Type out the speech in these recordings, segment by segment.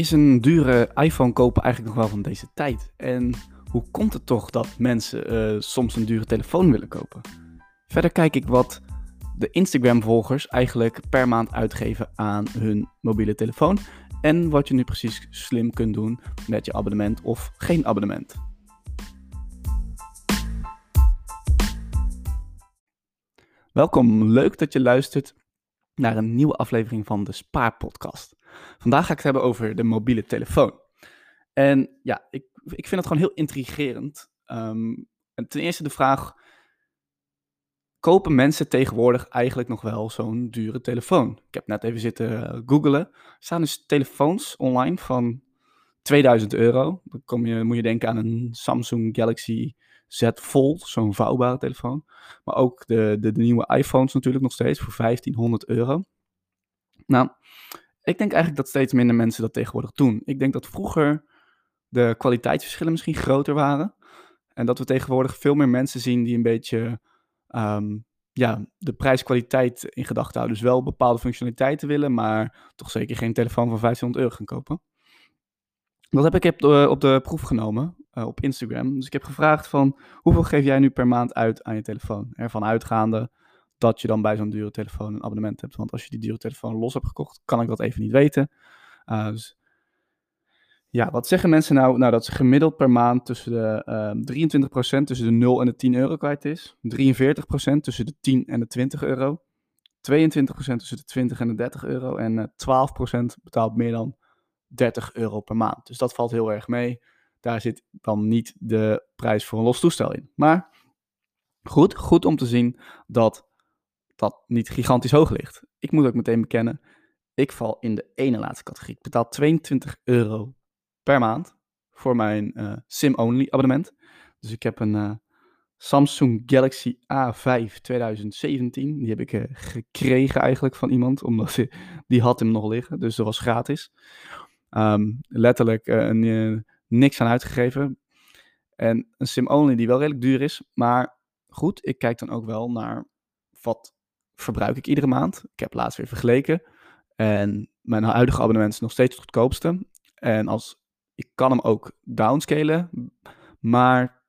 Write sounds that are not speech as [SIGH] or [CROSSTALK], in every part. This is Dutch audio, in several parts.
Is een dure iPhone kopen eigenlijk nog wel van deze tijd? En hoe komt het toch dat mensen uh, soms een dure telefoon willen kopen? Verder kijk ik wat de Instagram-volgers eigenlijk per maand uitgeven aan hun mobiele telefoon. En wat je nu precies slim kunt doen met je abonnement of geen abonnement. Welkom, leuk dat je luistert naar een nieuwe aflevering van de Spaarpodcast. Vandaag ga ik het hebben over de mobiele telefoon. En ja, ik, ik vind het gewoon heel intrigerend. Ehm, en ten eerste de vraag: kopen mensen tegenwoordig eigenlijk nog wel zo'n dure telefoon? Ik heb net even zitten googlen. Er staan dus telefoons online van 2000 euro. Dan kom je, moet je denken aan een Samsung Galaxy Z Fold, zo'n vouwbare telefoon. Maar ook de, de, de, nieuwe iPhones natuurlijk nog steeds voor 1500 euro. Nou, ik denk eigenlijk dat steeds minder mensen dat tegenwoordig doen. Ik denk dat vroeger de kwaliteitsverschillen misschien groter waren. En dat we tegenwoordig veel meer mensen zien die een beetje ehm, ja, de prijs-kwaliteit in gedachten houden. Dus wel bepaalde functionaliteiten willen, maar toch zeker geen telefoon van 1500 euro gaan kopen. Dat heb ik op op de proef genomen uh, op Instagram. Dus ik heb gevraagd van hoeveel geef jij nu per maand uit aan je telefoon? Ervan uitgaande dat je dan bij zo'n dure telefoon een abonnement hebt. Want als je die dure telefoon los hebt gekocht, kan ik dat even niet weten. Uh, dus ja, wat zeggen mensen nou? Nou, dat ze gemiddeld per maand tussen de uh, ehm, 23% tussen de 0 en de 10 euro kwijt is. 43% tussen de 10 en de 20 euro. 22% tussen de 20 en de 30 euro. En uh, eh, 12% betaalt meer dan 30 euro per maand. Dus dat valt heel erg mee. Daar zit dan niet de prijs voor een los toestel in. Maar goed, goed om te zien dat dat niet gigantisch hoog ligt. Ik moet ook meteen bekennen, ik val in de ene laatste categorie. Ik betaal 22 euro per maand voor mijn uh, SIM-only abonnement. Dus ik heb een uh, Samsung Galaxy A5 2017. Die heb ik uh, gekregen eigenlijk van iemand, [LAUGHS] omdat die had hem nog liggen. Dus dat was gratis. Um, letterlijk een, niks aan uitgegeven. En een sim-only die wel redelijk duur is. Maar goed, ik kijk dan ook wel naar wat verbruik ik iedere maand. Ik heb laatst weer vergeleken. En mijn huidige abonnement is nog steeds het goedkoopste. En als, ik kan hem ook downscalen. Maar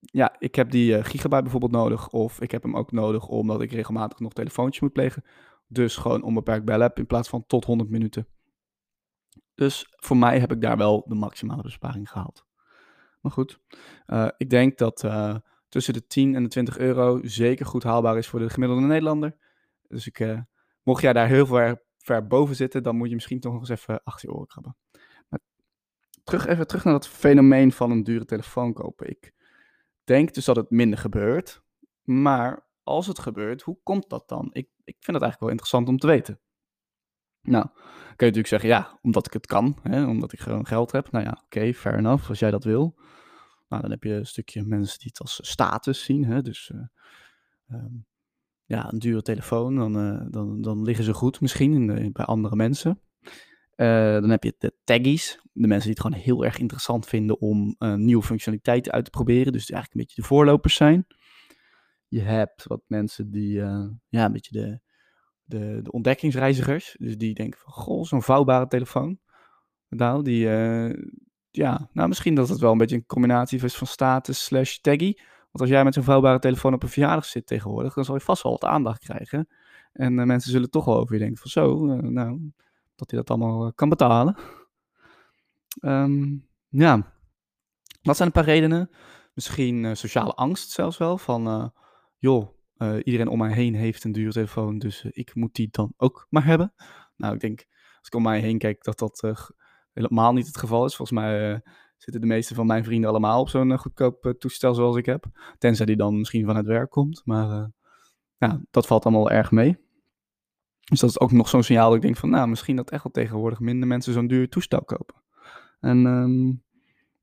ja, ik heb die uh, gigabyte bijvoorbeeld nodig. Of ik heb hem ook nodig omdat ik regelmatig nog telefoontjes moet plegen. Dus gewoon onbeperkt bellen heb in plaats van tot 100 minuten. Dus voor mij heb ik daar wel de maximale besparing gehaald. Maar goed, uh, ik denk dat uh, tussen de 10 en de 20 euro zeker goed haalbaar is voor de gemiddelde Nederlander. Dus ik, uh, mocht jij daar heel ver, ver, boven zitten, dan moet je misschien toch nog eens even achter je oren krabben. Maar terug, even terug naar dat fenomeen van een dure telefoon kopen. Ik denk dus dat het minder gebeurt. Maar als het gebeurt, hoe komt dat dan? Ik, ik vind het eigenlijk wel interessant om te weten. Nou, kun je natuurlijk zeggen, ja, omdat ik het kan, hè, omdat ik gewoon geld heb. Nou ja, oké, fair enough, als jij dat wil. Nou, dan heb je een stukje mensen die het als status zien. Hè, dus uh, um, ja, een dure telefoon, dan, uh, dan, dan liggen ze goed misschien bij andere mensen. Uh, dan heb je de taggies, de mensen die het gewoon heel erg interessant vinden om nieuwe functionaliteiten uit te proberen. Dus die eigenlijk een beetje de voorlopers zijn. Je hebt wat mensen die ja, een beetje de de, de ontdekkingsreizigers. Dus die denken van, goh, zo'n vouwbare telefoon. Nou, die, uh, ja, nou misschien dat het wel een beetje een combinatie is van status slash taggy. Want als jij met zo'n vouwbare telefoon op een verjaardag zit tegenwoordig, dan zal je vast wel wat aandacht krijgen. En uh, mensen zullen toch wel over je denken van zo, uh, nou, dat hij dat allemaal kan betalen. Um, ja, dat zijn een paar redenen. Misschien sociale angst zelfs wel, van joh, uh, iedereen om mij heen heeft een dure telefoon, dus uh, ik moet die dan ook maar hebben. Nou, ik denk, als ik om mij heen kijk, dat dat uh, helemaal niet het geval is. Volgens mij zitten de meeste van mijn vrienden allemaal op zo'n goedkoop toestel zoals ik heb. Tenzij die dan misschien van het werk komt, maar ja, dat valt allemaal erg mee. Dus dat is ook nog zo'n signaal dat ik denk van, nou, misschien dat echt wel tegenwoordig minder mensen zo'n duur toestel kopen. En um,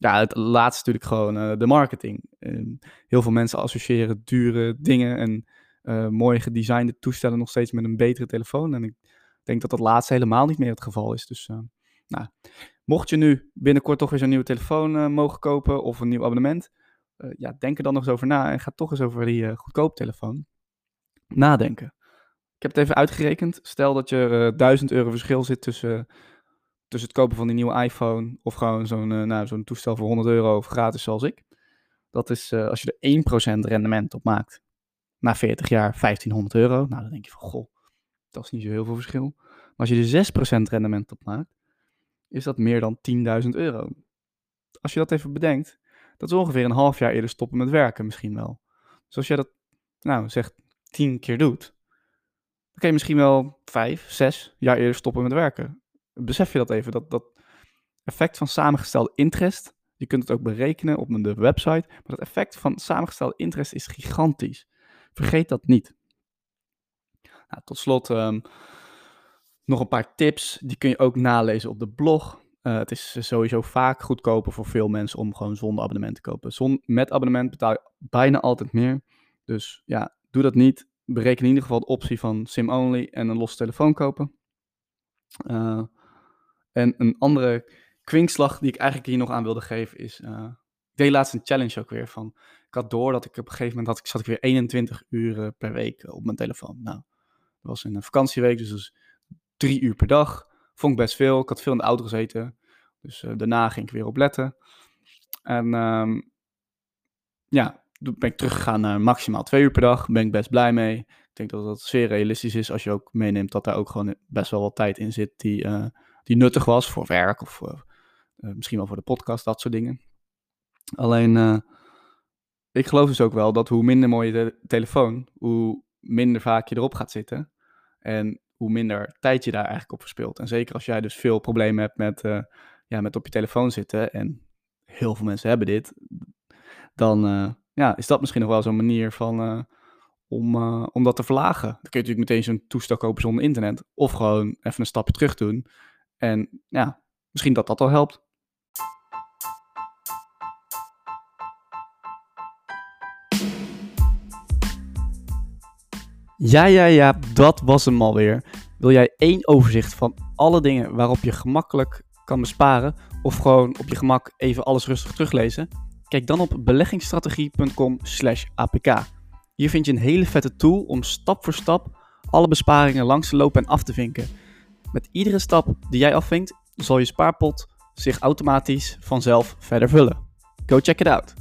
ja, het laatste natuurlijk gewoon uh, de marketing. Uh, heel veel mensen associëren dure dingen en uh, mooi gedesignde toestellen nog steeds met een betere telefoon. En ik denk dat dat laatste helemaal niet meer het geval is. Dus nou, mocht je nu binnenkort toch weer zo'n nieuwe telefoon mogen kopen of een nieuw abonnement, ja, denk er dan nog eens over na en ga toch eens over die goedkope telefoon nadenken. Ik heb het even uitgerekend. Stel dat je 1000 euro verschil zit tussen tussen het kopen van die nieuwe iPhone of gewoon zo'n uh, nou, zo'n toestel voor 100 euro of gratis zoals ik. Dat is uh, als je er 1% rendement op maakt, na 40 jaar 1500 euro. Nou, dan denk je van, goh, dat is niet zo heel veel verschil. Maar als je er 6% rendement op maakt, is dat meer dan 10.000 euro. Als je dat even bedenkt, dat is ongeveer een half jaar eerder stoppen met werken misschien wel. Dus als jij dat, nou, zegt 10 keer doet, dan kun je misschien wel 5, 6 jaar eerder stoppen met werken. Besef je dat even, dat, dat effect van samengestelde interest, je kunt het ook berekenen op de website, maar dat effect van samengestelde interest is gigantisch. Vergeet dat niet. Nou, tot slot um, nog een paar tips. Die kun je ook nalezen op de blog. Uh, het is sowieso vaak goedkoper voor veel mensen om gewoon zonder abonnement te kopen. Zon, met abonnement betaal je bijna altijd meer. Dus ja, doe dat niet. Bereken in ieder geval de optie van SIM-only en een losse telefoon kopen. Uh, en een andere kwinkslag die ik eigenlijk hier nog aan wilde geven is... Uh, ik deed laatst een challenge ook weer van... Ik had door dat ik op een gegeven moment had, ik, zat ik weer 21 uur per week op mijn telefoon. Nou, dat was in een vakantieweek, dus, dus drie uur per dag. Vond ik best veel. Ik had veel in de auto gezeten. Dus uh, daarna ging ik weer op letten. En um, ja, toen ben ik teruggegaan naar maximaal twee uur per dag. Ben ik best blij mee. Ik denk dat dat zeer realistisch is als je ook meeneemt dat daar ook gewoon best wel wat tijd in zit die, die nuttig was voor werk of uh, misschien wel voor de podcast, dat soort dingen. Alleen, ik geloof dus ook wel dat hoe minder mooie te telefoon, hoe minder vaak je erop gaat zitten. En hoe minder tijd je daar eigenlijk op verspilt. En zeker als jij dus veel problemen hebt met, uh, ja, met op je telefoon zitten, en heel veel mensen hebben dit, dan ja, is dat misschien nog wel zo'n manier van, om, om dat te verlagen. Dan kun je natuurlijk meteen zo'n toestel kopen zonder internet, of gewoon even een stapje terug doen. En ja, misschien dat dat al helpt. Ja, ja, ja, dat was hem alweer. Wil jij één overzicht van alle dingen waarop je gemakkelijk kan besparen of gewoon op je gemak even alles rustig teruglezen? Kijk dan op beleggingsstrategie.com/apk. Hier vind je een hele vette tool om stap voor stap alle besparingen langs te lopen en af te vinken. Met iedere stap die jij afvinkt, zal je spaarpot zich automatisch vanzelf verder vullen. Go check it out.